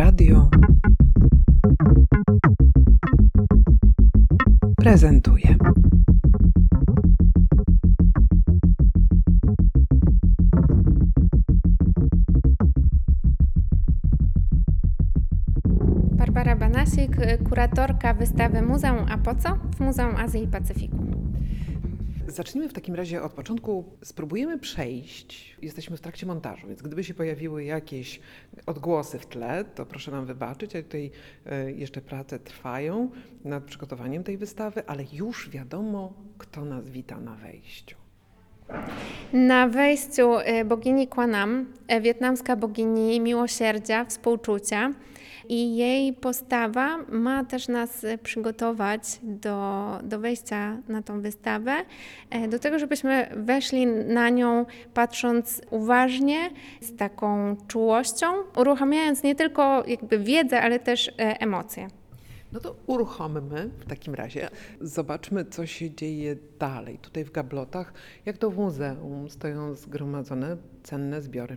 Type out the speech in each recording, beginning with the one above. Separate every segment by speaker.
Speaker 1: Radio prezentuje.
Speaker 2: Barbara Banasik, kuratorka wystawy Muzeum A po co w Muzeum Azji i Pacyfiku.
Speaker 1: Zacznijmy w takim razie od początku. Spróbujemy przejść. Jesteśmy w trakcie montażu, więc gdyby się pojawiły jakieś odgłosy w tle, to proszę nam wybaczyć. A tutaj e, jeszcze prace trwają nad przygotowaniem tej wystawy, ale już wiadomo, kto nas wita na wejściu.
Speaker 2: Na wejściu e, bogini Kwanam, e, wietnamska bogini miłosierdzia, współczucia i jej postawa ma też nas e, przygotować do, do wejścia na tą wystawę, do tego, żebyśmy weszli na nią patrząc uważnie, z taką czułością, uruchamiając nie tylko jakby wiedzę, ale też emocje.
Speaker 1: No to uruchommy w takim razie. Zobaczmy, co się dzieje dalej. Tutaj w gablotach, jak to w muzeum, stoją zgromadzone cenne zbiory.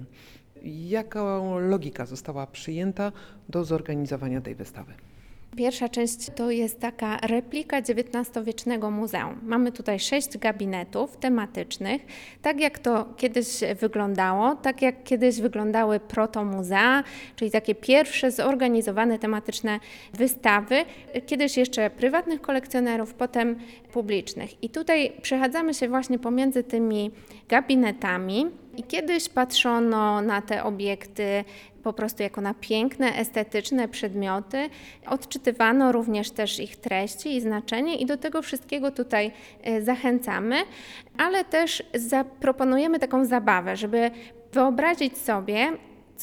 Speaker 1: Jaka logika została przyjęta do zorganizowania tej wystawy?
Speaker 2: Pierwsza część to jest taka replika XIX-wiecznego muzeum. Mamy tutaj sześć gabinetów tematycznych, tak jak to kiedyś wyglądało, tak jak kiedyś wyglądały protomuzea, czyli takie pierwsze zorganizowane tematyczne wystawy, kiedyś jeszcze prywatnych kolekcjonerów, potem publicznych. I tutaj przechadzamy się właśnie pomiędzy tymi gabinetami. I kiedyś patrzono na te obiekty po prostu jako na piękne, estetyczne przedmioty. Odczytywano również też ich treści i znaczenie i do tego wszystkiego tutaj e, zachęcamy, ale też zaproponujemy taką zabawę, żeby wyobrazić sobie,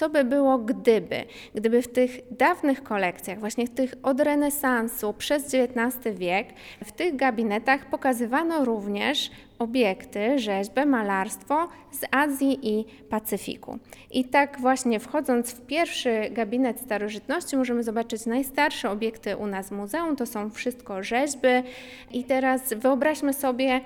Speaker 2: co by było gdyby, gdyby w tych dawnych kolekcjach, właśnie w tych od renesansu przez XIX wiek, w tych gabinetach pokazywano również obiekty, rzeźbę, malarstwo z Azji i Pacyfiku. I tak właśnie wchodząc w pierwszy gabinet starożytności możemy zobaczyć najstarsze obiekty u nas w muzeum, to są wszystko rzeźby i teraz wyobraźmy sobie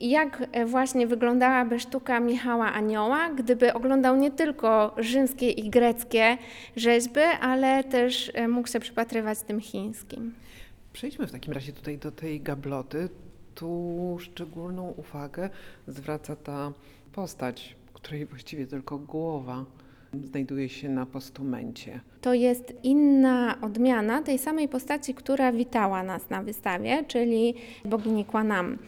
Speaker 2: jak e, właśnie wyglądałaby sztuka Michała Anioła, gdyby oglądał nie tylko rzymskie i greckie rzeźby, ale też e, mógł się przypatrywać tym chińskim.
Speaker 1: Przejdźmy w takim razie tutaj do tej gabloty. Tu szczególną uwagę zwraca ta postać, której właściwie tylko głowa znajduje się na postumencie.
Speaker 2: To jest inna odmiana tej samej postaci, która witała nas na wystawie, czyli bogini Kwanam.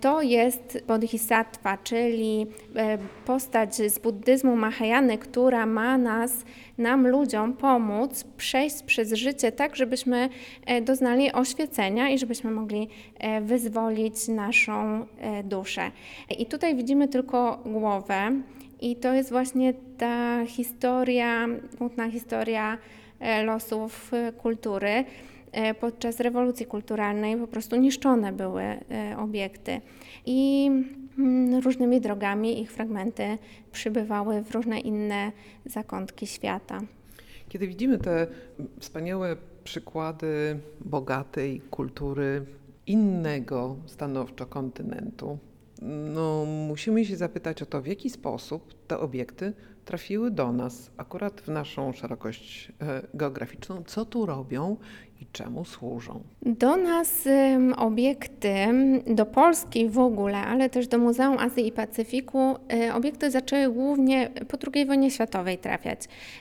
Speaker 2: To jest bodhisattva, czyli e, postać z buddyzmu Mahayany, która ma nas, nam ludziom pomóc przejść przez życie tak, żebyśmy e, doznali oświecenia i żebyśmy mogli e, wyzwolić naszą duszę. I tutaj widzimy tylko głowę i to jest właśnie ta historia, smutna historia losów kultury. E, podczas rewolucji kulturalnej po prostu niszczone były e, obiekty. I mm, różnymi drogami ich fragmenty przybywały w różne inne zakątki świata.
Speaker 1: Kiedy widzimy te wspaniałe przykłady bogatej kultury innego stanowczo kontynentu, no, musimy się zapytać o to, w jaki sposób te obiekty trafiły do nas, akurat w naszą szerokość e, geograficzną, co tu robią i czemu służą?
Speaker 2: Do nas obiekty, do Polski w ogóle, ale też do Muzeum Azji i Pacyfiku, y, obiekty zaczęły głównie po II wojnie światowej trafiać,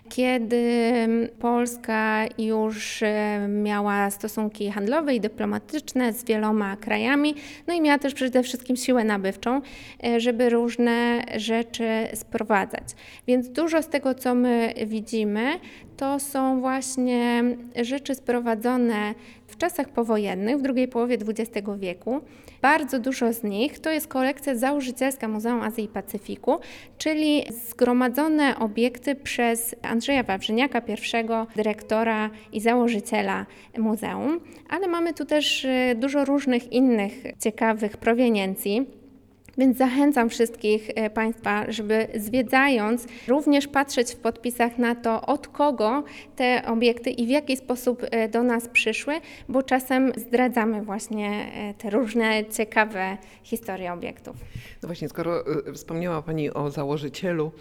Speaker 2: kiedy Polska już miała stosunki handlowe i dyplomatyczne z wieloma krajami, no i miała też przede wszystkim siłę nabywczą, y, żeby różne rzeczy sprowadzać. Więc dużo z tego, co my widzimy, to są właśnie rzeczy sprowadzone w czasach powojennych, w drugiej połowie XX wieku. Bardzo dużo z nich to jest kolekcja założycielska Muzeum Azji i Pacyfiku, czyli zgromadzone obiekty przez Andrzeja Wawrzyniaka, pierwszego dyrektora i założyciela muzeum, ale mamy tu też y, dużo różnych innych ciekawych proweniencji. Więc zachęcam wszystkich e, Państwa, żeby zwiedzając, również patrzeć w podpisach na to, od kogo te obiekty i w jaki sposób e, do nas przyszły, bo czasem zdradzamy właśnie e, te różne ciekawe historie obiektów.
Speaker 1: No właśnie, skoro wspomniała Pani o założycielu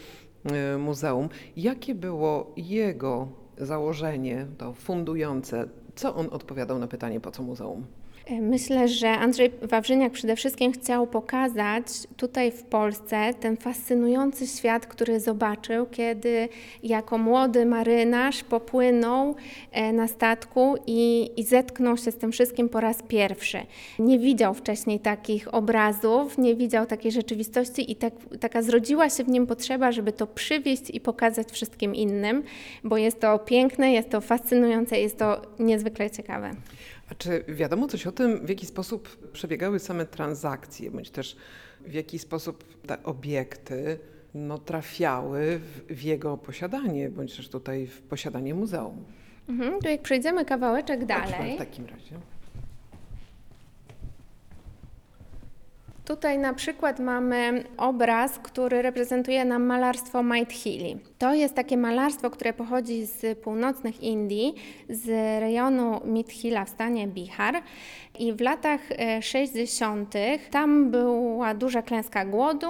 Speaker 1: muzeum, jakie było jego założenie, to fundujące, co on odpowiadał na pytanie, po co muzeum?
Speaker 2: Myślę, że Andrzej Wawrzyniak przede wszystkim chciał pokazać tutaj w Polsce ten fascynujący świat, który zobaczył, kiedy jako młody marynarz popłynął e, na statku i, i zetknął się z tym wszystkim po raz pierwszy. Nie widział wcześniej takich obrazów, nie widział takiej rzeczywistości i tak, taka zrodziła się w nim potrzeba, żeby to przywieźć i pokazać wszystkim innym, bo jest to piękne, jest to fascynujące, jest to niezwykle ciekawe.
Speaker 1: A czy wiadomo coś o tym, w jaki sposób przebiegały same transakcje, bądź też w jaki sposób te obiekty no, trafiały w, w jego posiadanie, bądź też tutaj w posiadanie muzeum?
Speaker 2: Mhm, to jak przejdziemy kawałeczek
Speaker 1: Chodźmy
Speaker 2: dalej.
Speaker 1: w takim razie.
Speaker 2: Tutaj na przykład mamy obraz, który reprezentuje nam malarstwo Maithili. To jest takie malarstwo, które pochodzi z północnych Indii, z rejonu Mithila w stanie Bihar. I w latach e, 60. tam była duża klęska głodu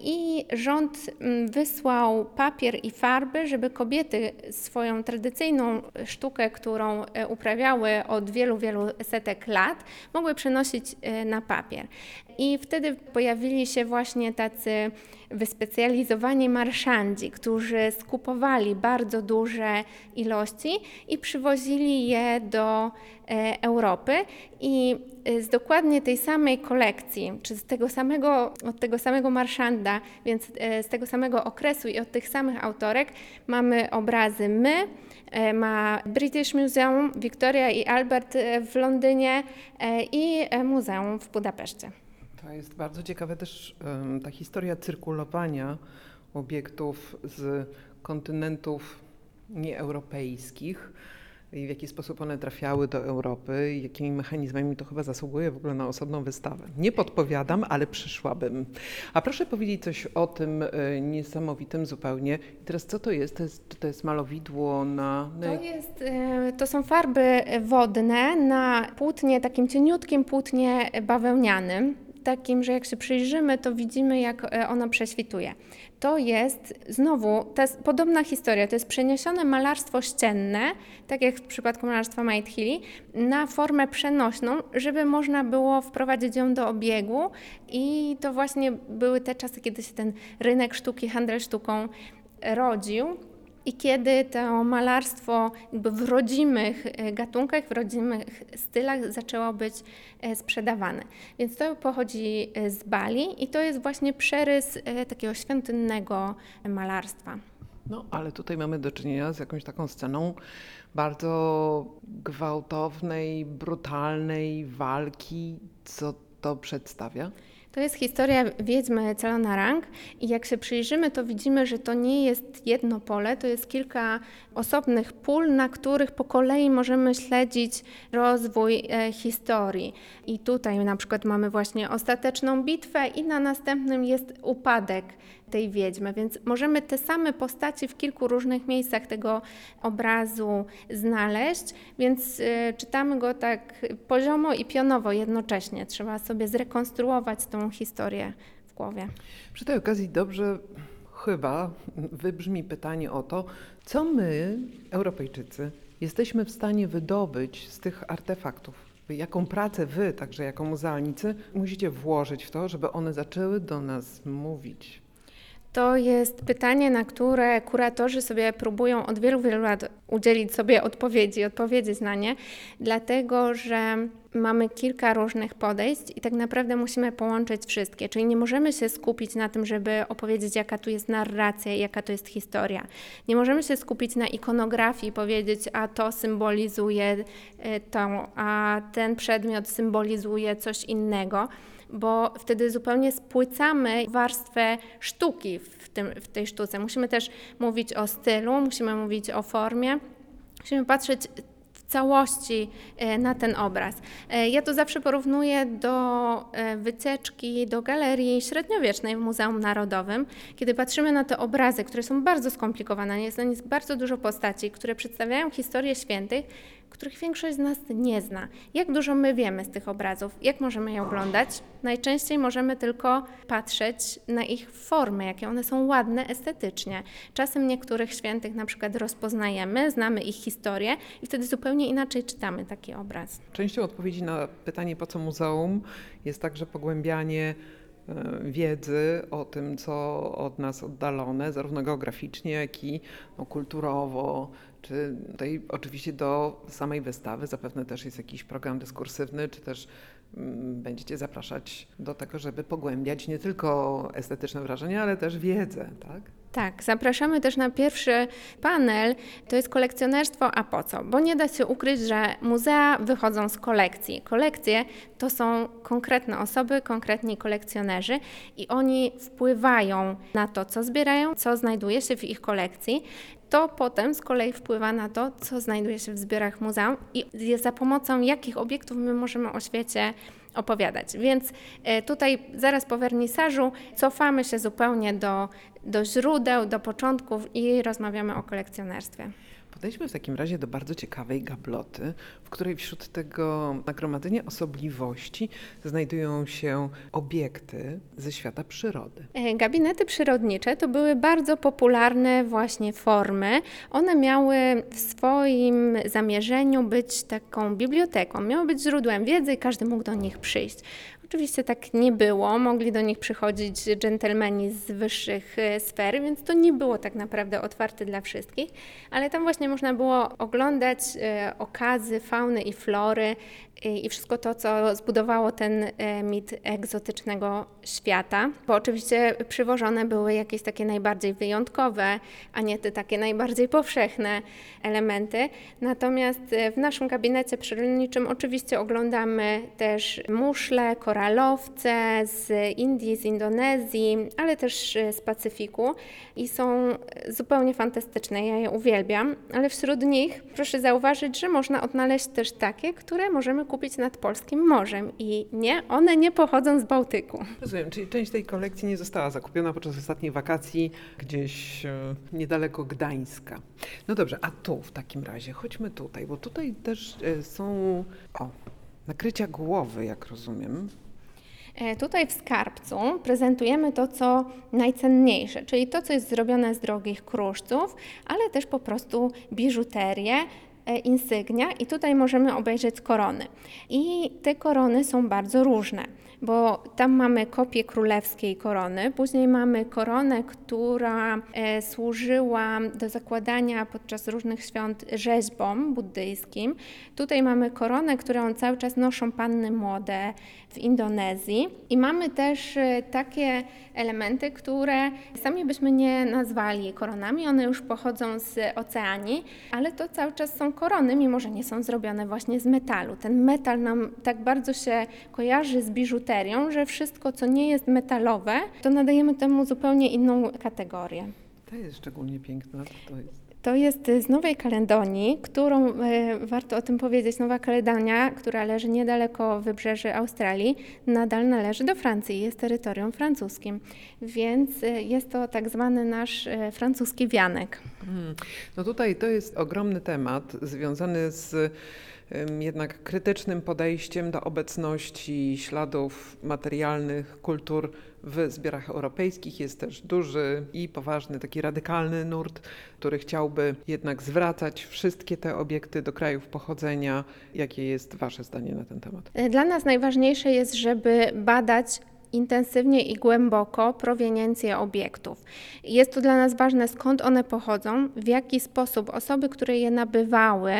Speaker 2: i rząd mm, wysłał papier i farby, żeby kobiety swoją tradycyjną sztukę, którą e, uprawiały od wielu, wielu setek lat, mogły przenosić e, na papier. I wtedy pojawili się właśnie tacy wyspecjalizowani marszandzi, którzy skupowali bardzo duże ilości i przywozili je do e, Europy i e, z dokładnie tej samej kolekcji, czy z tego samego, od tego samego marszanda, więc e, z tego samego okresu i od tych samych autorek mamy obrazy my, ma British Museum, Victoria i Albert w Londynie i Muzeum w Budapeszcie.
Speaker 1: To jest bardzo ciekawe też ta historia cyrkulowania obiektów z kontynentów nieeuropejskich i w jaki sposób one trafiały do Europy i jakimi mechanizmami to chyba zasługuje w ogóle na osobną wystawę. Nie podpowiadam, ale przyszłabym. A proszę powiedzieć coś o tym e, niesamowitym zupełnie. I teraz co to jest? To jest, czy to jest malowidło na... na
Speaker 2: To, jest, e, to są farby wodne na płótnie, takim cieniutkim płótnie bawełnianym, takim, że jak się przyjrzymy, to widzimy, jak e, ono prześwituje. To jest znowu ta podobna historia, to jest przeniesione malarstwo ścienne, tak jak w przypadku malarstwa Maithili, na formę przenośną, żeby można było wprowadzić ją do obiegu i to właśnie były te czasy, kiedy się ten rynek sztuki, handel sztuką rodził. I kiedy to malarstwo w rodzimych e, gatunkach, w rodzimych stylach zaczęło być e, sprzedawane. Więc to pochodzi e, z Bali i to jest właśnie przerys takiego świątynnego malarstwa.
Speaker 1: No, ale tutaj mamy do czynienia z jakąś taką sceną bardzo gwałtownej, brutalnej walki. Co to przedstawia?
Speaker 2: To jest historia wiedźmy Celonarang i jak się przyjrzymy, to widzimy, że to nie jest jedno pole, to jest kilka osobnych pól, na których po kolei możemy śledzić rozwój e, historii. I tutaj na przykład mamy właśnie ostateczną bitwę i na następnym jest upadek tej wiedźmy, więc możemy te same postaci w kilku różnych miejscach tego obrazu znaleźć, więc e, czytamy go tak poziomo i pionowo jednocześnie. Trzeba sobie zrekonstruować tą historię w głowie.
Speaker 1: Przy tej okazji dobrze chyba wybrzmi pytanie o to, co my, Europejczycy, jesteśmy w stanie wydobyć z tych artefaktów. Jaką pracę wy, także jako muzealnicy, musicie włożyć w to, żeby one zaczęły do nas mówić.
Speaker 2: To jest pytanie, na które kuratorzy sobie próbują od wielu, wielu lat udzielić sobie odpowiedzi, odpowiedzieć na nie, dlatego że mamy kilka różnych podejść i tak naprawdę musimy połączyć wszystkie. Czyli nie możemy się skupić na tym, żeby opowiedzieć, jaka tu jest narracja, jaka to jest historia. Nie możemy się skupić na ikonografii i powiedzieć, a to symbolizuje y, to, a ten przedmiot symbolizuje coś innego bo wtedy zupełnie spłycamy warstwę sztuki w, tym, w tej sztuce. Musimy też mówić o stylu, musimy mówić o formie, musimy patrzeć w całości e, na ten obraz. E, Ja to zawsze porównuję do e, wycieczki do galerii średniowiecznej w Muzeum Narodowym, kiedy patrzymy na te obrazy, które są bardzo skomplikowane, jest na nich bardzo dużo postaci, które przedstawiają historię świętych, których większość z nas nie zna. Jak dużo my wiemy z tych obrazów? Jak możemy je oglądać? Najczęściej możemy tylko patrzeć na ich formy, jakie one są ładne estetycznie. Czasem niektórych świętych na przykład rozpoznajemy, znamy ich historię i wtedy zupełnie inaczej czytamy taki obraz.
Speaker 1: Częścią odpowiedzi na pytanie, po co muzeum, jest także pogłębianie e, wiedzy o tym, co od nas oddalone, zarówno geograficznie, jak i no, kulturowo, czy tutaj oczywiście do samej wystawy zapewne też jest jakiś program dyskursywny, czy też mm, będziecie zapraszać do tego, żeby pogłębiać nie tylko estetyczne wrażenia, ale też wiedzę, tak?
Speaker 2: Tak, zapraszamy też na pierwszy panel. To jest kolekcjonerstwo, a po co? Bo nie da się ukryć, że muzea wychodzą z kolekcji. Kolekcje to są konkretne osoby, konkretni kolekcjonerzy i oni wpływają na to, co zbierają, co znajduje się w ich kolekcji. To potem z kolei wpływa na to, co znajduje się w zbiorach muzeum i za pomocą jakich obiektów my możemy o świecie opowiadać. Więc e, tutaj zaraz po wernisażu cofamy się zupełnie do, do źródeł, do początków i rozmawiamy o kolekcjonerstwie.
Speaker 1: Podejdźmy w takim razie do bardzo ciekawej gabloty, w której wśród tego nagromadzenia osobliwości znajdują się obiekty ze świata przyrody.
Speaker 2: E, Gabinety przyrodnicze to były bardzo popularne właśnie formy. One miały w swoim zamierzeniu być taką biblioteką, miały być źródłem wiedzy i każdy mógł do nich przyjść. Oczywiście tak nie było, mogli do nich przychodzić dżentelmeni z wyższych e, sfer, więc to nie było tak naprawdę otwarte dla wszystkich, ale tam właśnie można było oglądać e, okazy fauny i flory e, i wszystko to, co zbudowało ten mit egzotycznego świata, bo oczywiście przywożone były jakieś takie najbardziej wyjątkowe, a nie te takie najbardziej powszechne elementy. Natomiast w naszym gabinecie przyrodniczym oczywiście oglądamy też muszle, koralowce z Indii, z Indonezji, ale też e, z Pacyfiku i są zupełnie fantastyczne. Ja je uwielbiam, ale wśród nich proszę zauważyć, że można odnaleźć też takie, które możemy kupić nad polskim morzem i nie, one nie pochodzą z Bałtyku.
Speaker 1: Rozumiem, czyli część tej kolekcji nie została zakupiona podczas ostatnich wakacji gdzieś e, niedaleko Gdańska. No dobrze, a tu w takim razie, chodźmy tutaj, bo tutaj też e, są o, nakrycia głowy, jak rozumiem.
Speaker 2: E, Tutaj w skarbcu prezentujemy to, co najcenniejsze, czyli to, co jest zrobione z drogich kruszców, ale też po prostu biżuterię, e, insygnia i tutaj możemy obejrzeć korony. I te korony są bardzo różne, bo tam mamy kopię królewskiej korony, później mamy koronę, która e, służyła do zakładania podczas różnych świąt rzeźbom buddyjskim. Tutaj mamy koronę, którą cały czas noszą panny młode w Indonezji i mamy też e, takie elementy, które sami byśmy nie nazwali koronami, one już pochodzą z Oceanii, ale to cały czas są korony, mimo że nie są zrobione właśnie z metalu. Ten metal nam tak bardzo się kojarzy z biżuterią, że wszystko, co nie jest metalowe, to nadajemy temu zupełnie inną kategorię.
Speaker 1: To jest szczególnie piękna, to jest.
Speaker 2: To jest z Nowej Kaledonii, którą e, warto o tym powiedzieć. Nowa Kaledonia, która leży niedaleko wybrzeży Australii, nadal należy do Francji, jest terytorium francuskim, więc e, jest to tak zwany nasz e, francuski wianek.
Speaker 1: Mm. No tutaj to jest ogromny temat związany z jednak krytycznym podejściem do obecności śladów materialnych kultur w zbiorach europejskich. Jest też duży i poważny, taki radykalny nurt, który chciałby jednak zwracać wszystkie te obiekty do krajów pochodzenia. Jakie jest Wasze zdanie na ten temat?
Speaker 2: Dla nas najważniejsze jest, żeby badać intensywnie i głęboko proweniencję obiektów. Jest to dla nas ważne, skąd one pochodzą, w jaki sposób osoby, które je nabywały,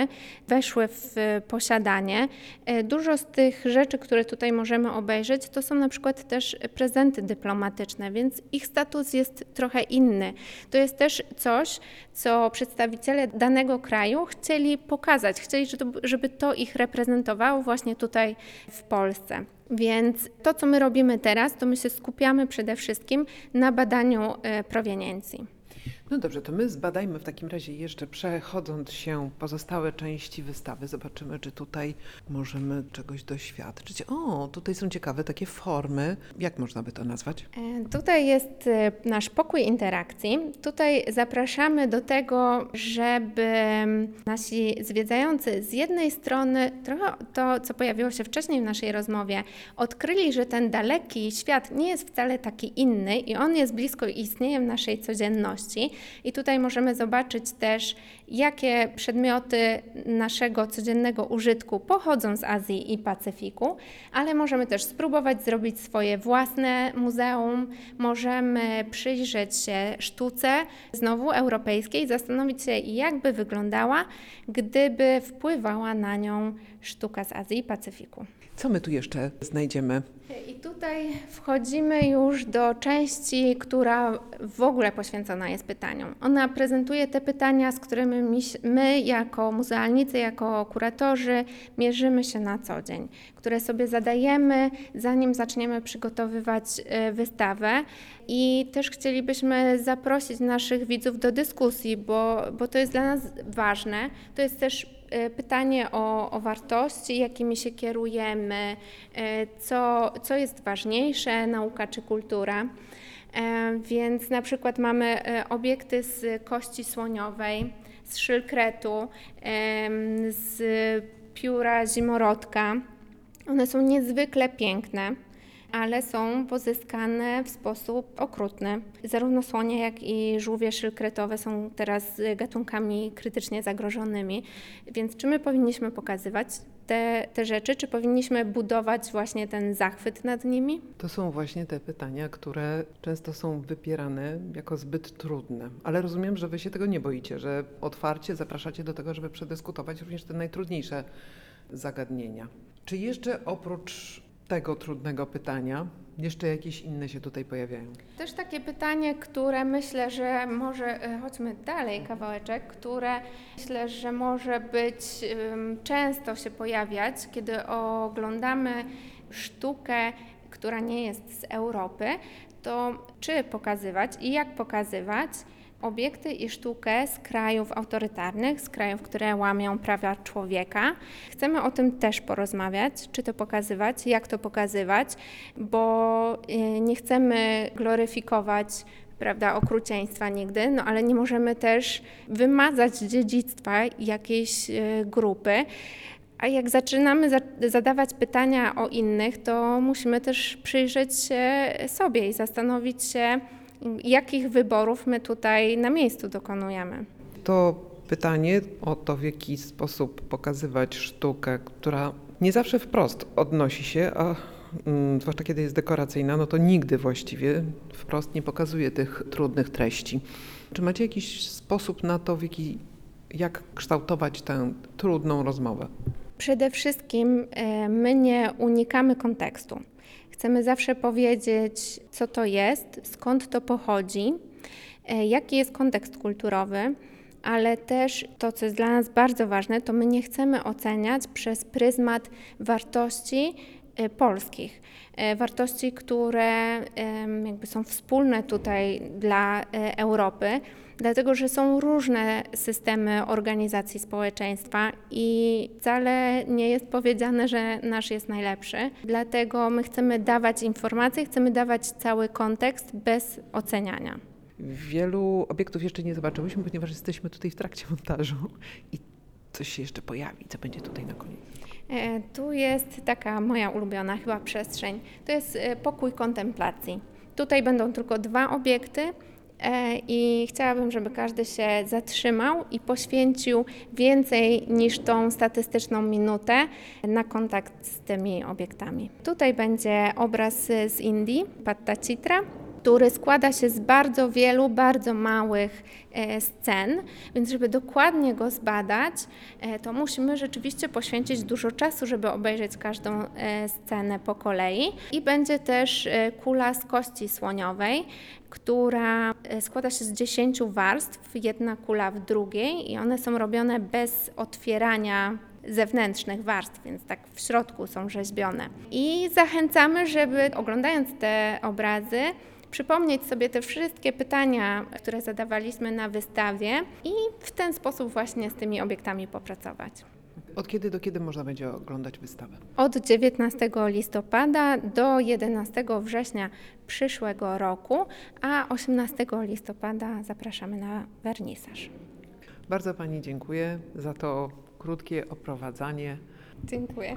Speaker 2: weszły w e, posiadanie. E, Dużo z tych rzeczy, które tutaj możemy obejrzeć, to są na przykład też prezenty dyplomatyczne, więc ich status jest trochę inny. To jest też coś, co przedstawiciele danego kraju chcieli pokazać, chcieli, żeby to ich reprezentowało właśnie tutaj w Polsce. Więc to, co my robimy teraz, to my się skupiamy przede wszystkim na badaniu e, proweniencji.
Speaker 1: No dobrze, to my zbadajmy w takim razie jeszcze, przechodząc się pozostałe części wystawy, zobaczymy, czy tutaj możemy czegoś doświadczyć. O, tutaj są ciekawe takie formy. Jak można by to nazwać?
Speaker 2: E, Tutaj jest e, nasz pokój interakcji. Tutaj zapraszamy do tego, żeby nasi zwiedzający z jednej strony trochę to, co pojawiło się wcześniej w naszej rozmowie, odkryli, że ten daleki świat nie jest wcale taki inny i on jest blisko i istnieje w naszej codzienności. I tutaj możemy zobaczyć też, jakie przedmioty naszego codziennego użytku pochodzą z Azji i Pacyfiku, ale możemy też spróbować zrobić swoje własne muzeum, możemy przyjrzeć się sztuce znowu europejskiej, zastanowić się, jak by wyglądała, gdyby wpływała na nią sztuka z Azji i Pacyfiku.
Speaker 1: Co my tu jeszcze znajdziemy?
Speaker 2: I tutaj wchodzimy już do części, która w ogóle poświęcona jest pytaniom. Ona prezentuje te pytania, z którymi mi- my, jako muzealnicy, jako kuratorzy, mierzymy się na co dzień, które sobie zadajemy, zanim zaczniemy przygotowywać e, wystawę. I też chcielibyśmy zaprosić naszych widzów do dyskusji, bo, bo to jest dla nas ważne. To jest też pytanie o, o wartości, jakimi się kierujemy, e, co, co jest ważniejsze, nauka czy kultura. E, Więc na przykład mamy e, obiekty z kości słoniowej, z szylkretu, z pióra zimorodka. One są niezwykle piękne, ale są pozyskane w sposób okrutny. Zarówno słonie, jak i żółwie szylkretowe są teraz gatunkami krytycznie zagrożonymi. Więc czy my powinniśmy pokazywać te, te rzeczy, czy powinniśmy budować właśnie ten zachwyt nad nimi?
Speaker 1: To są właśnie te pytania, które często są wypierane jako zbyt trudne. Ale rozumiem, że wy się tego nie boicie, że otwarcie zapraszacie do tego, żeby przedyskutować również te najtrudniejsze zagadnienia. Czy jeszcze oprócz tego trudnego pytania, jeszcze jakieś inne się tutaj pojawiają?
Speaker 2: Też takie pytanie, które myślę, że może, e, chodźmy dalej kawałeczek, które myślę, że może być często się pojawiać, kiedy oglądamy sztukę, która nie jest z Europy, to czy pokazywać i jak pokazywać obiekty i sztukę z krajów autorytarnych, z krajów, które łamią prawa człowieka. Chcemy o tym też porozmawiać, czy to pokazywać, jak to pokazywać, bo y, nie chcemy gloryfikować prawda, okrucieństwa nigdy, no ale nie możemy też wymazać dziedzictwa jakiejś y, grupy. A jak zaczynamy za zadawać pytania o innych, to musimy też przyjrzeć się sobie i zastanowić się, jakich wyborów my tutaj na miejscu dokonujemy.
Speaker 1: To pytanie o to, w jaki sposób pokazywać sztukę, która nie zawsze wprost odnosi się, a mm, zwłaszcza kiedy jest dekoracyjna, no to nigdy właściwie wprost nie pokazuje tych trudnych treści. Czy macie jakiś sposób na to, w jaki, jak kształtować tę trudną rozmowę?
Speaker 2: Przede wszystkim e, my nie unikamy kontekstu. Chcemy zawsze powiedzieć, co to jest, skąd to pochodzi, e, jaki jest kontekst kulturowy, ale też to, co jest dla nas bardzo ważne, to my nie chcemy oceniać przez pryzmat wartości e, polskich. E, Wartości, które jakby są wspólne tutaj dla Europy, dlatego że są różne systemy organizacji społeczeństwa i wcale nie jest powiedziane, że nasz jest najlepszy. Dlatego my chcemy dawać informacje, chcemy dawać cały kontekst bez oceniania.
Speaker 1: Wielu obiektów jeszcze nie zobaczyłyśmy, ponieważ jesteśmy tutaj w trakcie montażu i coś się jeszcze pojawi, co będzie tutaj na koniec.
Speaker 2: E, Tu jest taka moja ulubiona chyba przestrzeń. To jest e, pokój kontemplacji. Tutaj będą tylko dwa obiekty i chciałabym, żeby każdy się zatrzymał i poświęcił więcej niż tą statystyczną minutę na kontakt z tymi obiektami. Tutaj będzie obraz e, z Indii, Patta Chitra który składa się z bardzo wielu, bardzo małych e, scen, więc żeby dokładnie go zbadać, e, to musimy rzeczywiście poświęcić dużo czasu, żeby obejrzeć każdą e, scenę po kolei. I będzie też kula z kości słoniowej, która składa się z 10 warstw, jedna kula w drugiej i one są robione bez otwierania zewnętrznych warstw, więc tak w środku są rzeźbione. I zachęcamy, żeby oglądając te obrazy, przypomnieć sobie te wszystkie pytania, które zadawaliśmy na wystawie i w ten sposób właśnie z tymi obiektami popracować.
Speaker 1: Od kiedy do kiedy można będzie oglądać wystawę?
Speaker 2: Od 19 listopada do 11 września przyszłego roku, a 18 listopada zapraszamy na wernisaż.
Speaker 1: Bardzo Pani dziękuję za to krótkie oprowadzanie
Speaker 2: Dziękuję.